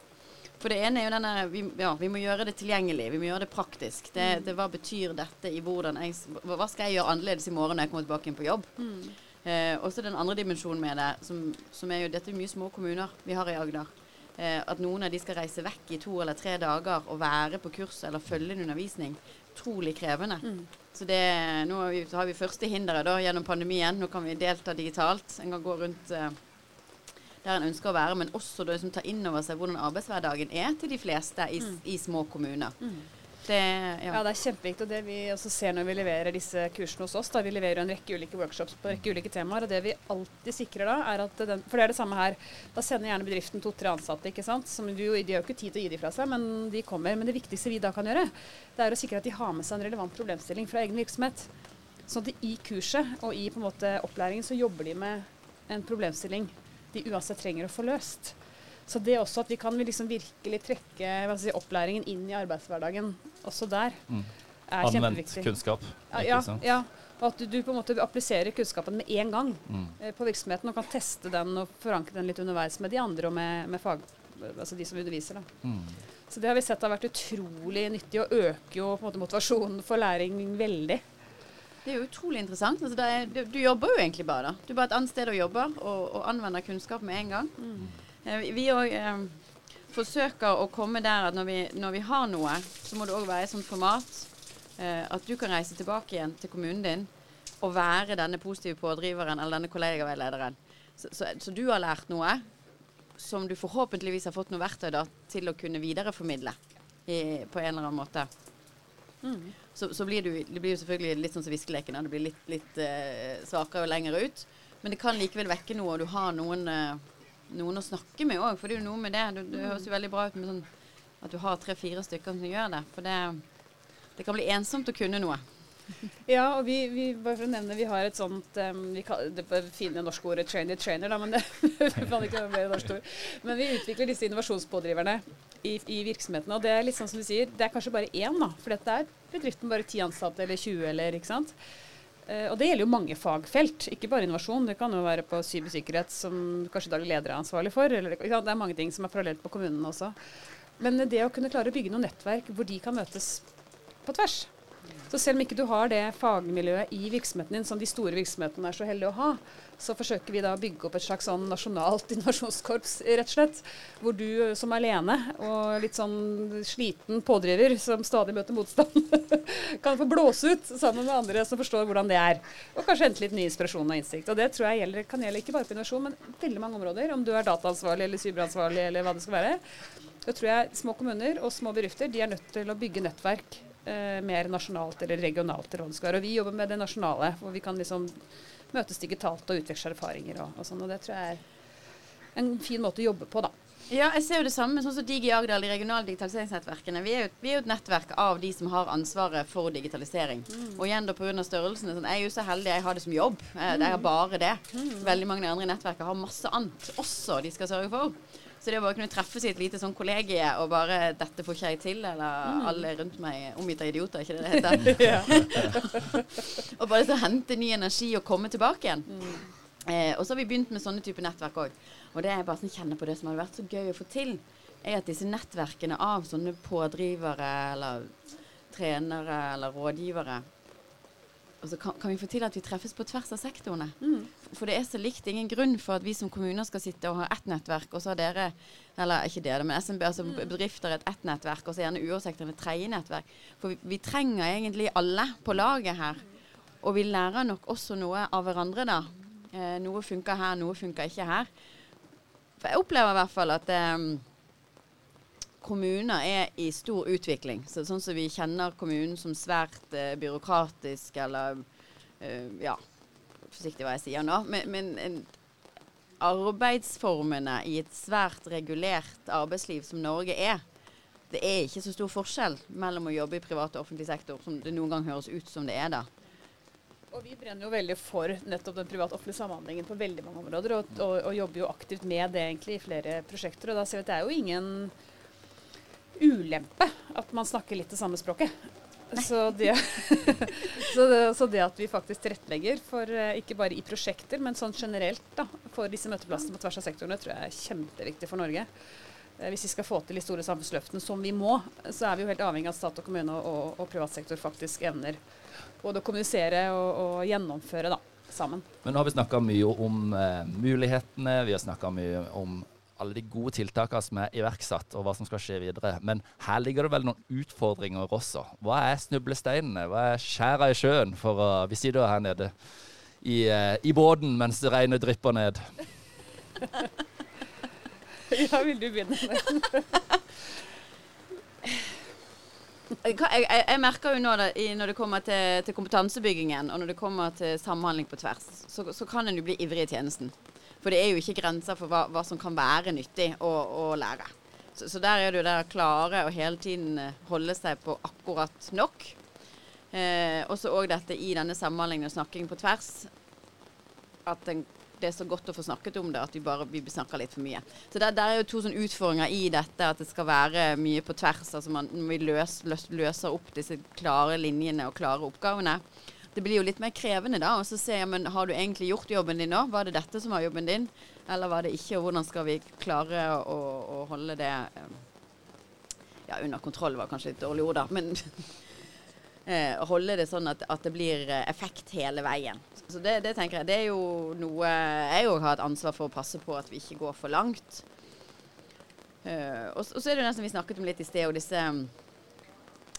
[SPEAKER 3] For det ene er jo denne vi, ja, vi må gjøre det tilgjengelig, vi må gjøre det praktisk. Det, det, hva betyr dette i hvordan jeg Hva skal jeg gjøre annerledes i morgen når jeg kommer tilbake inn på jobb? Mm. Eh, også den andre dimensjonen med det, som, som, er jo Dette er mye små kommuner vi har i Agder. Eh, at noen av de skal reise vekk i to eller tre dager og være på kurs eller følge en undervisning. Utrolig krevende. Mm. Så det, nå har vi, har vi første hinderet da, gjennom pandemien. Nå kan vi delta digitalt. En kan gå rundt eh, der en ønsker å være, men også da liksom ta inn over seg hvordan arbeidshverdagen er til de fleste i, mm. i små kommuner. Mm.
[SPEAKER 2] Det, ja. ja. det er kjempeviktig. Og det vi også ser når vi leverer disse kursene hos oss, da vi leverer en rekke ulike workshops på en rekke ulike temaer, og det vi alltid sikrer da, er at den, For det er det samme her. Da sender gjerne bedriften to-tre ansatte, ikke sant. Som de, de har jo ikke tid til å gi dem fra seg, men de kommer. Men det viktigste vi da kan gjøre, det er å sikre at de har med seg en relevant problemstilling fra egen virksomhet. Sånn at de i kurset og i på en måte opplæringen så jobber de med en problemstilling de uansett trenger å få løst. Så det også at vi kan liksom virkelig trekke si, opplæringen inn i arbeidshverdagen også der, mm. er Anvendt kjempeviktig.
[SPEAKER 1] kunnskap.
[SPEAKER 2] Ja, ja, og at du, du, på en måte appliserer kunnskapen med en gang mm. eh, på virksomheten og kan teste den og forankre den litt underveis med de andre og med, med fag, altså de som underviser. Da. Mm. Så det har vi sett har vært utrolig nyttig og øker jo på en måte motivasjonen for læring veldig.
[SPEAKER 3] Det er jo utrolig interessant. Altså, er, du, du, jobber jo egentlig bare. da. Du er bare et annet sted å jobbe og, og anvender kunnskap med en gang. Mm. Eh, vi òg eh, forsøker å komme der at når vi, når vi har noe, så må det òg være et sånt format eh, at du kan reise tilbake igjen til kommunen din og være denne positive pådriveren eller denne kollegaveilederen. Så, så, så, du har lært noe som du forhåpentligvis har fått noe verktøy da, til å kunne videreformidle i, på en eller annen måte. Mm. Så, så, blir du, det blir jo selvfølgelig litt sånn som viskeleken. Det blir litt, litt uh, svakere og lenger ut. Men det kan likevel vekke noe, og du har noen, uh, noen å snakke med òg. For det er jo noe med det. Det, det høres jo veldig bra ut med sånn at du har tre-fire stykker som gjør det. For det, det kan bli ensomt å kunne noe. (laughs)
[SPEAKER 2] Ja, og vi, vi, bare for å nevne, vi har et sånt um, vi kaller Det fine norske ordet 'trainer trainer', da, men det (laughs) kan ikke være norsk ord. Men vi utvikler disse innovasjonspådriverne i, i virksomhetene. Og det er litt sånn som du sier, det er kanskje bare én, da. For dette er bedriften bare ti ansatte eller 20 eller ikke sant. Uh, og det gjelder jo mange fagfelt, ikke bare innovasjon. Det kan jo være på cybersikkerhet, som kanskje daglig leder er ansvarlig for. Eller, det er mange ting som er parallelt på kommunene også. Men det å kunne klare å bygge noen nettverk hvor de kan møtes på tvers, så selv om ikke du har det fagmiljøet i virksomheten din som de store virksomhetene er så heldige å ha, så forsøker vi da å bygge opp et slags sånn nasjonalt (laughs) innovasjonskorps, rett og slett. Hvor du som alene og litt sånn sliten pådriver som stadig møter motstand, (laughs) kan få blåse ut sammen med andre som forstår hvordan det er. Og kanskje hente litt ny inspirasjon og innsikt. Og det tror jeg gjelder, kan gjelde ikke bare på innovasjon, men veldig mange områder. Om du er dataansvarlig eller cyberansvarlig eller hva det skal være. Da tror jeg små kommuner og små bedrifter de er nødt til å bygge nettverk eh, mer nasjonalt eller regionalt. eller hva det skal være. Og vi jobber med det nasjonale, hvor vi kan liksom møtes digitalt og utveksle erfaringer og, og sånn. Og det tror jeg er en fin måte å jobbe på, da.
[SPEAKER 3] Ja, jeg ser jo det samme sånn som Digi Agder, de regionale digitaliseringsnettverkene. Vi er, jo, vi er, jo, et nettverk av de som har ansvaret for digitalisering. Mm. Og igjen da pga. størrelsen. Sånn, jeg er jo så heldig jeg har det som jobb. Jeg, jeg har bare det. Mm. Veldig mange andre nettverk har masse annet også de skal sørge for. Så det å bare kunne treffes i et lite sånn kollegie og bare 'Dette får ikke jeg til', eller mm. 'Alle rundt meg omgitt av idioter', ikke det det heter? (laughs) (laughs) og bare så hente ny energi og komme tilbake igjen. Mm. Eh, og så har vi begynt med sånne type nettverk òg. Og det er bare sånn kjenner på det som hadde vært så gøy å få til, er at disse nettverkene av sånne pådrivere eller trenere eller rådgivere altså kan, kan, vi få til at vi treffes på tvers av sektorene? Mm. For det er så likt. Ingen grunn for at vi som kommuner skal sitte og ha ett nettverk, og så har dere, eller ikke dere, men SMB, altså mm. bedrifter et ett nettverk, og så gjerne UH-sektoren et tredje nettverk. For vi, vi, trenger egentlig alle på laget her. Og vi lærer nok også noe av hverandre, da. Eh, noe funker her, noe funker ikke her. For jeg opplever i hvert fall at eh, kommuner er i stor utvikling. Så, sånn som vi kjenner kommunen som svært eh, byråkratisk eller uh, Ja, forsiktig hva jeg sier nå. Men, men arbeidsformene i et svært regulert arbeidsliv som Norge er, det er ikke så stor forskjell mellom å jobbe i privat og offentlig sektor som det noen gang høres ut som det er da.
[SPEAKER 2] Og Vi brenner jo veldig for nettopp den privat-offentlige samhandlingen på veldig mange områder, og, og, og, jobber jo aktivt med det egentlig i flere prosjekter. og da ser vi at Det er jo ingen ulempe at man snakker litt det samme språket. Så det, (laughs) så, det, så det, at vi faktisk tilrettelegger for, eh, ikke bare i prosjekter, men sånn generelt da, for disse møteplassene på tvers av sektorene, tror jeg er kjempeviktig for Norge. Eh, Hvis vi skal få til de store samfunnsløftene, som vi må, så er vi jo helt avhengig av at stat og kommune og, og, og privat sektor faktisk evner både å kommunisere og, og gjennomføre da, sammen.
[SPEAKER 1] Men nå har vi snakka mye om eh, mulighetene, vi har snakka mye om alle de gode tiltakene som er iverksatt, og hva som skal skje videre. Men her ligger det vel noen utfordringer også. Hva er snublesteinene? Hva er skjæra i sjøen? For å, vi sitter her nede i, uh, i båten mens det regnet drypper ned. (laughs)
[SPEAKER 2] Ja, vil du begynne (laughs)
[SPEAKER 3] Jeg, jeg, jeg merker jo nå det, i, når det kommer til, til kompetansebyggingen og når det kommer til samhandling på tvers, så, så kan en jo bli ivrig i tjenesten. For det er jo ikke grenser for hva, hva som kan være nyttig å, å lære. Så, så der er det jo der å klare å hele tiden eh, holde seg på akkurat nok. Eh, også òg dette i denne samhandlingen og snakking på tvers. At den, det er så godt å få snakket om det at vi bare vi snakker litt for mye. Så der, der er jo to sånne utfordringer i dette, at det skal være mye på tvers. Altså man, vi løs, løs, løser opp disse klare linjene og klare oppgavene. Det blir jo litt mer krevende da. Og så ser jeg, men har du egentlig gjort jobben din nå? Var det dette som var jobben din? Eller var det ikke? Og hvordan skal vi klare å, å holde det eh, Ja, under kontroll var kanskje litt dårlig ord, da. Men (laughs) eh, holde det sånn at, at det blir eh, effekt hele veien. Så det, det tenker jeg, det er jo noe jeg òg har et ansvar for å passe på at vi ikke går for langt. Eh, og, og så er det jo nesten vi snakket om litt i sted, og disse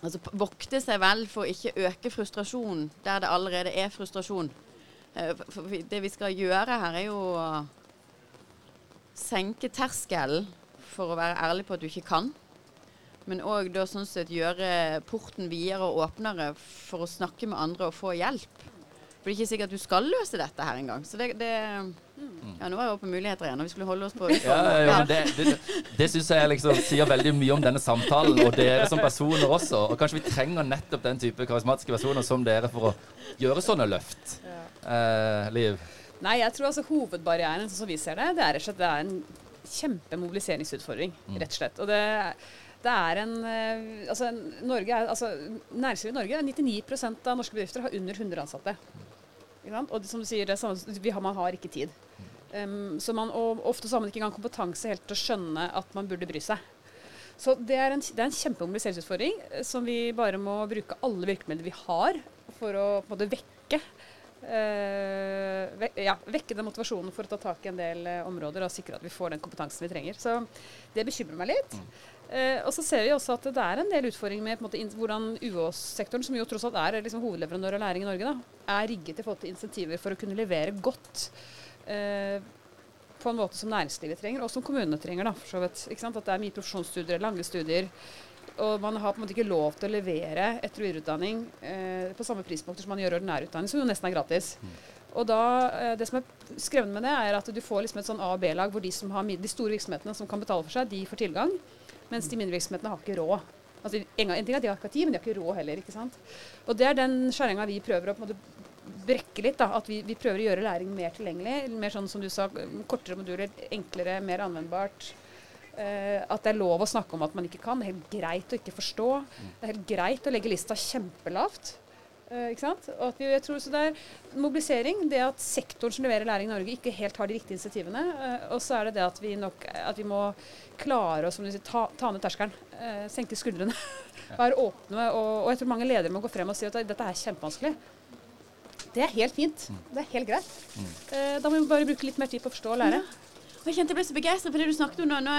[SPEAKER 3] Altså vokte seg vel for ikke øke frustrasjon der det allerede er frustrasjon. Eh, for, det vi skal gjøre her, er jo å senke terskelen for å være ærlig på at du ikke kan. Men òg sånn gjøre porten videre og åpnere for å snakke med andre og få hjelp. For det er ikke sikkert at du skal løse dette her engang. Så det, det Ja, nå var jeg oppe på muligheter igjen, og vi skulle holde oss på
[SPEAKER 1] Ja, ja, ja, men det det, det syns jeg liksom sier veldig mye om denne samtalen og dere som personer også. Og kanskje vi trenger nettopp den type karismatiske personer som dere for å gjøre sånne løft. Eh, Liv?
[SPEAKER 2] Nei, jeg tror altså hovedbarrieren, sånn som vi ser det, det er rett og slett det er en kjempemobiliseringsutfordring, rett og slett. Og det, det er en eh, Altså, Norge er, altså næringslivet i Norge, 99% av norske bedrifter har under 100 ansatte. Og som du sier, det vi har, man har ikke tid. Um, man, og ofte så har man ikke engang kompetanse helt til å skjønne at man burde bry seg. Så det er en, det er en kjempemobiliseringsutfordring eh, som vi bare må bruke alle virkemidler vi har for å på en måte vekke Uh, ve ja, vekke den motivasjonen for å ta tak i en del uh, områder og sikre at vi får den kompetansen vi trenger. Så det bekymrer meg litt. Eh, og så ser vi også at det er en del utfordringer med måte, hvordan UH-sektoren, som jo tross alt er liksom, hovedleverandør av læring i Norge, da, er rigget i forhold til insentiver for å kunne levere godt. eh, på en måte som næringslivet trenger, og som kommunene trenger. da, for så vidt. At det er mye profesjonsstudier, lange studier. Og man har på en måte ikke lov til å levere etter- og videreutdanning eh, på samme prispunkter som man gjør ordinær utdanning, som jo nesten er gratis. Og da, eh, Det som er skremmende med det, er at du får liksom et sånn A- og B-lag hvor de, som har, de store virksomhetene som kan betale for seg, de får tilgang. Mens de mindre virksomhetene har ikke råd. Altså, en, ting er at De har ikke tid, men de har ikke råd heller. ikke sant? Og Det er den skjæringa vi prøver å på en måte brekke litt. da, At vi, vi prøver å gjøre læring mer tilgjengelig. Mer sånn som du sa, kortere moduler, enklere, mer anvendbart. Eh, at det er lov å snakke om at man ikke kan. Det er helt greit å ikke forstå. Det er helt greit å legge lista kjempelavt. Eh, ikke sant? Og at vi, jeg tror så det er mobilisering, det at sektoren som leverer læring i Norge, ikke helt har de riktige initiativene. eh, og så er det det at vi nok at vi må klare å som du sier, ta, ta ned terskelen. eh, senke skuldrene. Være åpne. Og, og jeg tror mange ledere må gå frem og si at dette er kjempevanskelig. Det er helt fint. Det er helt greit. Eh, da må vi bare bruke litt mer tid på å forstå og lære.
[SPEAKER 3] Jeg kjente jeg ble så begeistret for det du snakket om nå. nå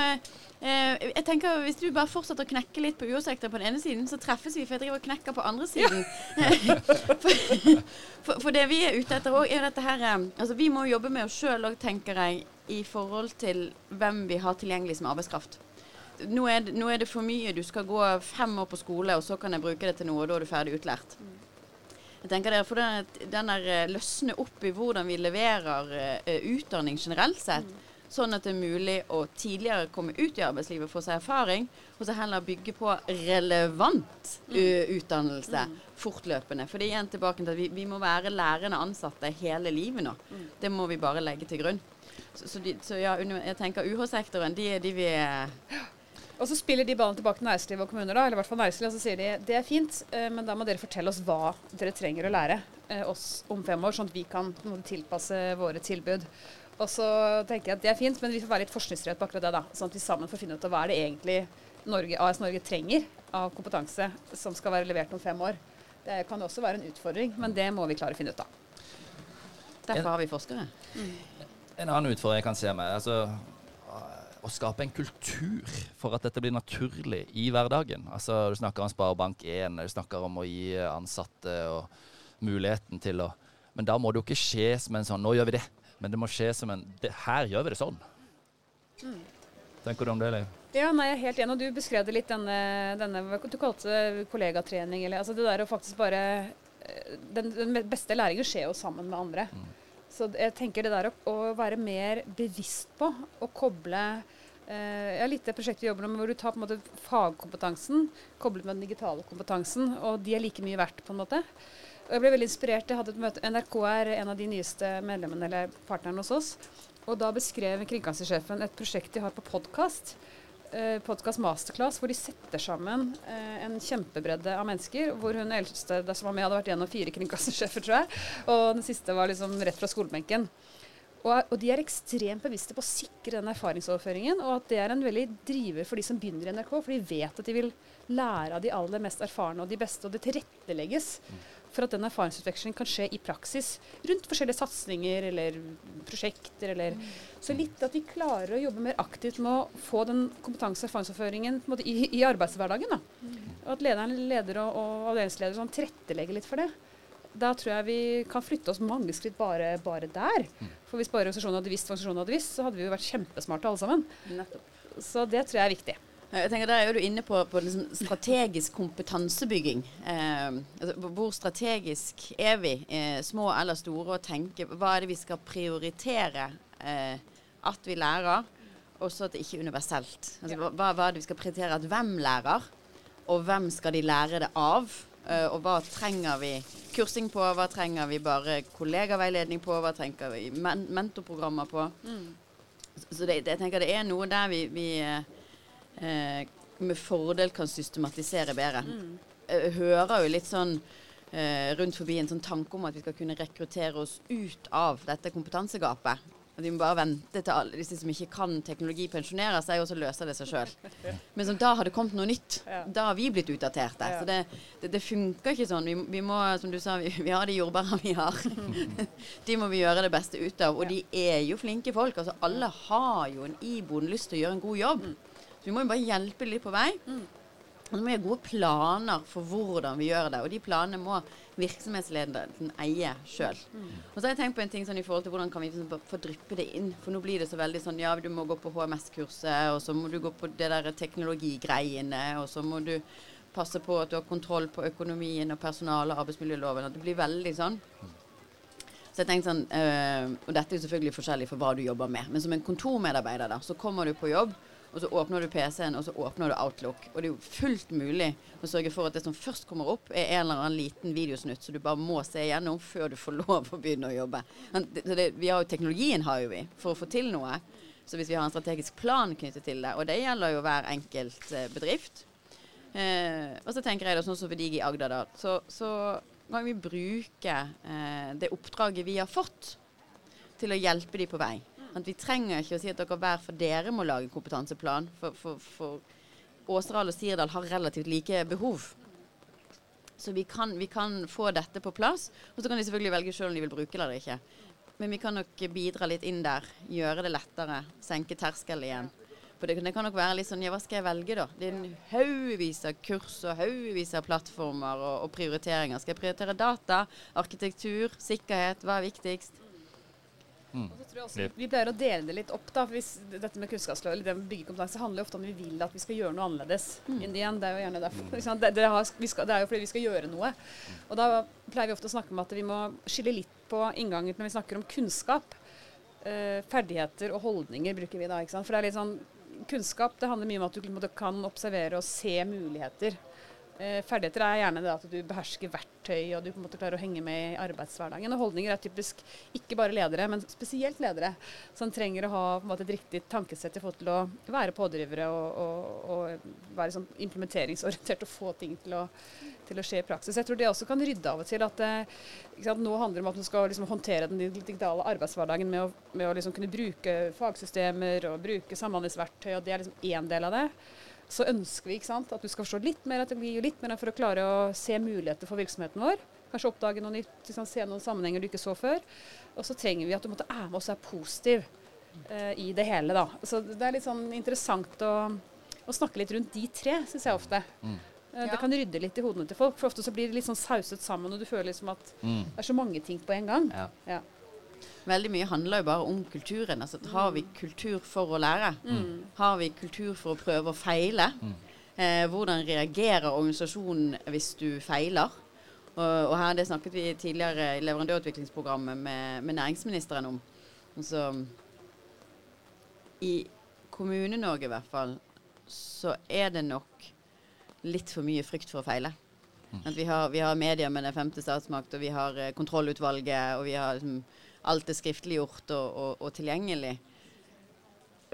[SPEAKER 3] eh, jeg tenker Hvis du bare fortsetter å knekke litt på UH-sektoren på den ene siden, så treffes vi, for jeg driver og knekker på andre siden. (laughs) for, for, for det vi er ute etter òg, er jo dette her eh, Altså vi må jobbe med oss sjøl òg, tenker jeg, i forhold til hvem vi har tilgjengelig som arbeidskraft. Nå er, det, nå er det for mye. Du skal gå fem år på skole, og så kan jeg bruke det til noe, og da er du ferdig utlært. Jeg tenker dere, for den, den der eh, løsne opp i hvordan vi leverer uh, utdanning generelt sett, sånn at det er mulig å tidligere komme ut i arbeidslivet og få seg erfaring, og så heller bygge på relevant eh, utdannelse fortløpende. For det er igjen tilbake til at vi, vi må være lærende ansatte hele livet nå. Det må vi bare legge til grunn. Så, så, de, så ja, jeg tenker UH-sektoren, de, er de vi
[SPEAKER 2] Og så spiller de ballen tilbake til næringsliv og kommuner, da, eller i hvert fall næringsliv, og så sier de det er fint, men da må dere fortelle oss hva dere trenger å lære oss om fem år, sånn at vi kan tilpasse våre tilbud. Og så tenker jeg at det er fint, men vi får være litt forskningsrett på akkurat det. da, Sånn at vi sammen får finne ut av hva er det egentlig Norge, AS Norge trenger av kompetanse som skal være levert om fem år. Det kan også være en utfordring, men det må vi klare å finne ut av.
[SPEAKER 3] Derfor har vi forskere.
[SPEAKER 1] En annen utfordring jeg kan se meg, altså å skape en kultur for at dette blir naturlig i hverdagen. Altså, Du snakker om Sparebank1, du snakker om å gi ansatte og muligheten til å Men da må det jo ikke skje som en sånn Nå gjør vi det. Men det må skje som en det, Her gjør vi det sånn. Mm. Tenker du om det, Leiv?
[SPEAKER 2] Ja, nei, jeg er helt enig. Og du beskrev det litt, denne, denne Du kalte det kollegatrening. Eller, altså det der å faktisk bare eh, den, den, beste læringen skjer jo sammen med andre. Mm. Så jeg tenker det der å, å være mer bevisst på å koble eh, har litt det prosjektet vi jobber med hvor du tar på en måte fagkompetansen koblet med den digitale kompetansen, og de er like mye verdt, på en måte. Og jeg ble veldig inspirert. Jeg hadde et møte, NRK er en av de nyeste medlemmene eller partnerne hos oss. Og da beskrev kringkastingssjefen et prosjekt de har på podkast. Eh, podkast masterclass, hvor de setter sammen eh, en kjempebredde av mennesker. Hvor hun eldste som var med, hadde vært gjennom fire kringkastingssjefer, tror jeg. Og den siste var liksom rett fra skolebenken. Og, og, de er ekstremt bevisste på å sikre den erfaringsoverføringen, og at det er en veldig driver for de som begynner i NRK, for de vet at de vil lære av de aller mest erfarne og de beste, og det tilrettelegges for at den erfaringsutvekslingen kan skje i praksis rundt forskjellige satsinger eller prosjekter. Eller. Så litt at vi klarer å jobbe mer aktivt med å få den kompetanse- og erfaringsoverføringen i, i, arbeidshverdagen. Da. Og at lederen, leder og, og avdelingsleder sånn, tilrettelegger litt for det. Da tror jeg vi kan flytte oss mange skritt bare, bare der. For hvis bare organisasjonen hadde visst hva organisasjonen hadde visst, så hadde vi jo vært kjempesmarte alle sammen. Så det tror jeg er viktig.
[SPEAKER 3] Jeg tenker Der er du inne på, på liksom strategisk kompetansebygging. Eh, altså, hvor strategisk er vi, eh, små eller store, og tenke hva er det vi skal prioritere eh, at vi lærer, og så at det ikke er universelt. Altså, hva, hva, er det vi skal prioritere at hvem lærer, og hvem skal de lære det av? Eh, og hva trenger vi kursing på, hva trenger vi bare kollegaveiledning på, hva trenger vi men mentorprogrammer på? Mm. Så det, jeg tenker det er noe der vi, vi eh, eh, med fordel kan systematisere bedre. Mm. Jeg hører jo litt sånn eh, rundt forbi en sånn tanke om at vi skal kunne rekruttere oss ut av dette kompetansegapet. At vi må bare vente til alle disse som ikke kan teknologi, pensjonerer seg, og så løser det seg sjøl. Men sånn, da har det kommet noe nytt. Da har vi blitt utdaterte. Så det, det, det funker ikke sånn. Vi, vi, må, som du sa, vi, vi har de jordbæra vi har. (laughs) de må vi gjøre det beste ut av. Og de er jo flinke folk. Altså alle har jo en iboende lyst til å gjøre en god jobb. Så vi må jo bare hjelpe litt på vei. Mm. Og så må vi ha gode planer for hvordan vi gjør det. Og de planene må virksomhetslederen eie sjøl. Mm. Og så har jeg tenkt på en ting sånn i forhold til hvordan kan vi liksom få dryppe det inn. For nå blir det så veldig sånn ja, du må gå på HMS-kurset, og så må du gå på det der teknologigreiene, og så må du passe på at du har kontroll på økonomien og personal- og arbeidsmiljøloven. At det blir veldig sånn. Så jeg tenkte sånn, øh, Og dette er jo selvfølgelig forskjellig for hva du jobber med. Men som en kontormedarbeider da, så kommer du på jobb og så åpner du PC-en, og så åpner du Outlook. Og det er jo fullt mulig å sørge for at det som først kommer opp, er en eller annen liten videosnutt så du bare må se igjennom før du får (laughs) lov å begynne å jobbe. Det, det, har jo, teknologien har jo vi for å få til noe. Så hvis vi har en strategisk plan knyttet til det, og det gjelder jo hver enkelt eh, bedrift eh, Og så tenker jeg da sånn som for Dig i Agder, da, så, så kan vi bruke eh, det oppdraget vi har fått, til å hjelpe de på vei. At vi trenger ikke å si at dere hver for dere må lage kompetanseplan. For, for, for Åseral og Sirdal har relativt like behov. Så vi kan, vi kan, få dette på plass. Og så kan de selvfølgelig velge sjøl om de vil bruke det eller ikke. Men vi kan nok bidra litt inn der. Gjøre det lettere. Senke terskelen igjen. For det, det, kan nok være litt sånn Ja, hva skal jeg velge, da? Det er en haugevis av kurs og haugevis av plattformer og, og prioriteringer. Skal jeg prioritere data, arkitektur, sikkerhet? Hva er viktigst?
[SPEAKER 2] Mm. Også, vi pleier å dele det litt opp. da, for hvis Dette med kunnskapsløp eller det med byggekompetanse handler jo ofte om vi vil at vi skal gjøre noe annerledes. Mm. Det er jo gjerne derfor. Mm. Det, det, har, skal, det, er jo fordi vi skal gjøre noe. Og Da pleier vi ofte å snakke om at vi må skille litt på inngangen når vi snakker om kunnskap. Eh, ferdigheter og holdninger bruker vi da. ikke sant? For det er litt sånn, Kunnskap det handler mye om at du kan observere og se muligheter. Eh, ferdigheter er gjerne det at du behersker verktøy og du på en måte klarer å henge med i arbeidshverdagen. Og holdninger er typisk ikke bare ledere, men spesielt ledere, som trenger å ha måte, et riktig tankesett i forhold til å være pådrivere og, og, og være sånn implementeringsorientert og få ting til å, til å, skje i praksis. Jeg tror det også kan rydde av og til at eh, sant, nå handler det om at du skal liksom, håndtere den digitale arbeidshverdagen med å, med å liksom, kunne bruke fagsystemer og bruke samhandlingsverktøy, og det er liksom én del av det så ønsker vi sant, at du skal forstå litt mer at teknologi og litt mer for å klare å se muligheter for virksomheten vår. Kanskje oppdage noe nytt, liksom, se noen sammenhenger du ikke så før. Og så trenger vi at du måtte er med oss og er positiv eh, i det hele. da. Så det er litt sånn interessant å, å snakke litt rundt de tre, syns jeg ofte. Mm. Ja. det kan rydde litt i hodene til folk. For ofte så blir det litt sånn sauset sammen, og du føler liksom at mm. det er så mange ting på en gang. Ja. ja.
[SPEAKER 3] Veldig mye handler jo bare om kulturen. Altså, har vi kultur for å lære? Mm. Har vi kultur for å prøve å feile? Mm. Eh, hvordan reagerer organisasjonen hvis du feiler? Og, og her det snakket vi tidligere i leverandørutviklingsprogrammet med, med næringsministeren om. Altså, I Kommune-Norge i hvert fall så er det nok litt for mye frykt for å feile. Mm. vi, har, vi har media med Den femte statsmakt, og vi har eh, kontrollutvalget, og vi har liksom, alt er skriftliggjort og, og, og, tilgjengelig.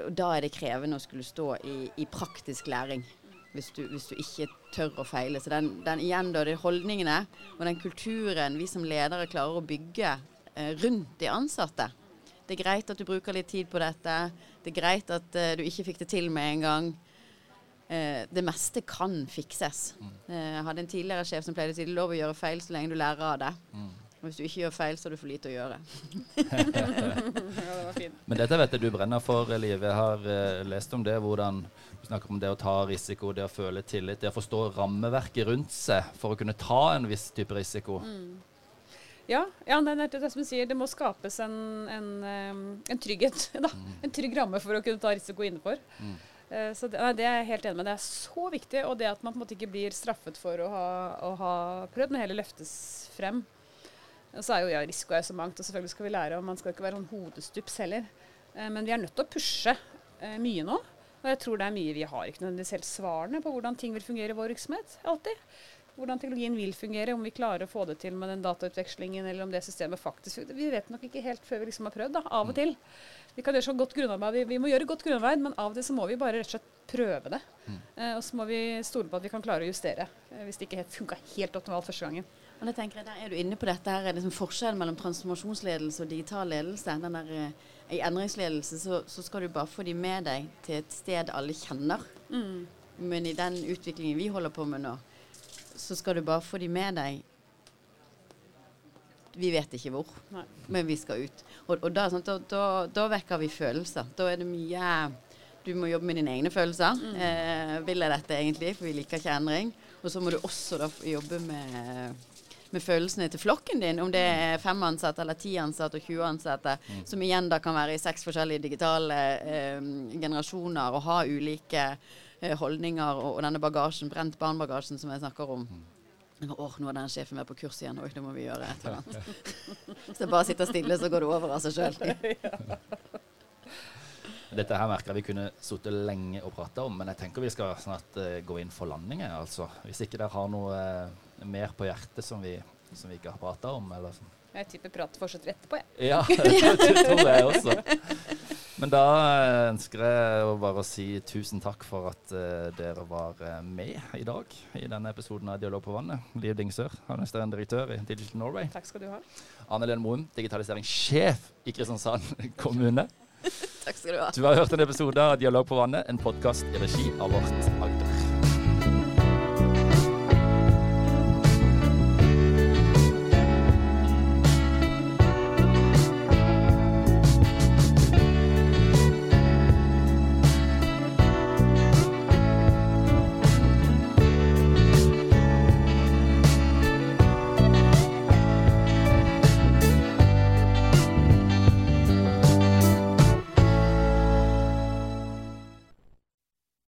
[SPEAKER 3] Og da er det krevende å skulle stå i, i praktisk læring. Hvis du, hvis du, ikke tør å feile. Så den, den igjen da, er holdningene og den kulturen vi som ledere klarer å bygge eh, rundt de ansatte. Det er greit at du bruker litt tid på dette. Det er greit at eh, du ikke fikk det til med en gang. Eh, det meste kan fikses. Mm. Eh, jeg hadde en tidligere sjef som pleide å si det er lov å gjøre feil så lenge du lærer av det. Mm. Og hvis du ikke gjør feil, så har du for lite å gjøre. (laughs)
[SPEAKER 1] Men dette vet jeg du brenner for, Liv. Jeg har uh, lest om det, hvordan du snakker om det å ta risiko, det å føle tillit, det å forstå rammeverket rundt seg for å kunne ta en viss type risiko. Mm.
[SPEAKER 2] Ja, ja det, er det som du sier. Det må skapes en, en, en trygghet. (laughs) Da. Mm. En trygg ramme for å kunne ta risiko innenfor. Mm. Uh, så det, det, er jeg helt enig med. Det er så viktig. Og det at man på en måte ikke blir straffet for å ha, å ha prøvd, men heller løftes frem. Og så er jo ja, risiko er så mangt, og selvfølgelig skal vi lære, og man skal ikke være sånn hodestups heller. Eh, men vi er nødt til å pushe eh, mye nå. Og jeg tror det er mye vi har ikke nødvendigvis helt svarene på hvordan ting vil fungere i vår virksomhet. alltid. Hvordan teknologien vil fungere, om vi klarer å få det til med den datautvekslingen, eller om det systemet faktisk Vi vet nok ikke helt før vi liksom har prøvd, da, av og til. Vi kan gjøre så godt grunnarbeid, vi, vi må gjøre godt grunnarbeid, men av og til så må vi bare rett og slett prøve det. Mm. Eh, og så må vi stole på at vi kan klare å justere, hvis det ikke funka helt optimalt første gangen.
[SPEAKER 3] Og da tenker jeg, Der er du inne på dette her, liksom forskjellen mellom transformasjonsledelse og digital ledelse. den der, eh, I endringsledelse så, så, skal du bare få de med deg til et sted alle kjenner. Mm. Men i den utviklingen vi holder på med nå, så skal du bare få de med deg Vi vet ikke hvor, Nei. men vi skal ut. Og, og da, sånn, da, da, da, vekker vi følelser. Da er det mye Du må jobbe med dine egne følelser. Mm. Eh, vil jeg dette egentlig? For vi liker ikke endring. Og så må du også da jobbe med med følelsene til flokken din, om det er fem ansatte eller ti ansatte og 20 ansatte, mm. som igjen da kan være i seks forskjellige digitale eh, generasjoner og ha ulike eh, holdninger og, og, denne bagasjen, brent barnbagasjen som jeg snakker om. Mm. Åh, nå er den sjefen med på kurs igjen. Oi, nå må vi gjøre et eller annet. (laughs) så jeg bare sitter stille, så går det over av seg sjøl. (laughs)
[SPEAKER 1] Dette her merker jeg vi kunne sittet lenge og prata om, men jeg tenker vi skal snart uh, gå inn for landing. Altså. Hvis ikke dere har noe uh, mer på hjertet som vi, som vi ikke har prata om? Eller sånn.
[SPEAKER 2] Jeg tipper praten fortsetter etterpå,
[SPEAKER 1] jeg. Ja, (laughs) det tror jeg også. Men da ønsker jeg bare å si tusen takk for at uh, dere var eh, med i dag i denne episoden av Dialog på vannet. Liv Dingsør, administrerende direktør i Digital Norway.
[SPEAKER 2] Takk skal du ha.
[SPEAKER 1] Anne Lene Moen, digitaliseringssjef i Kristiansand (laughs) kommune.
[SPEAKER 3] takk skal du ha.
[SPEAKER 1] Du har hørt en episode av Dialog på vannet, en podkast i regi av Vårt Agder.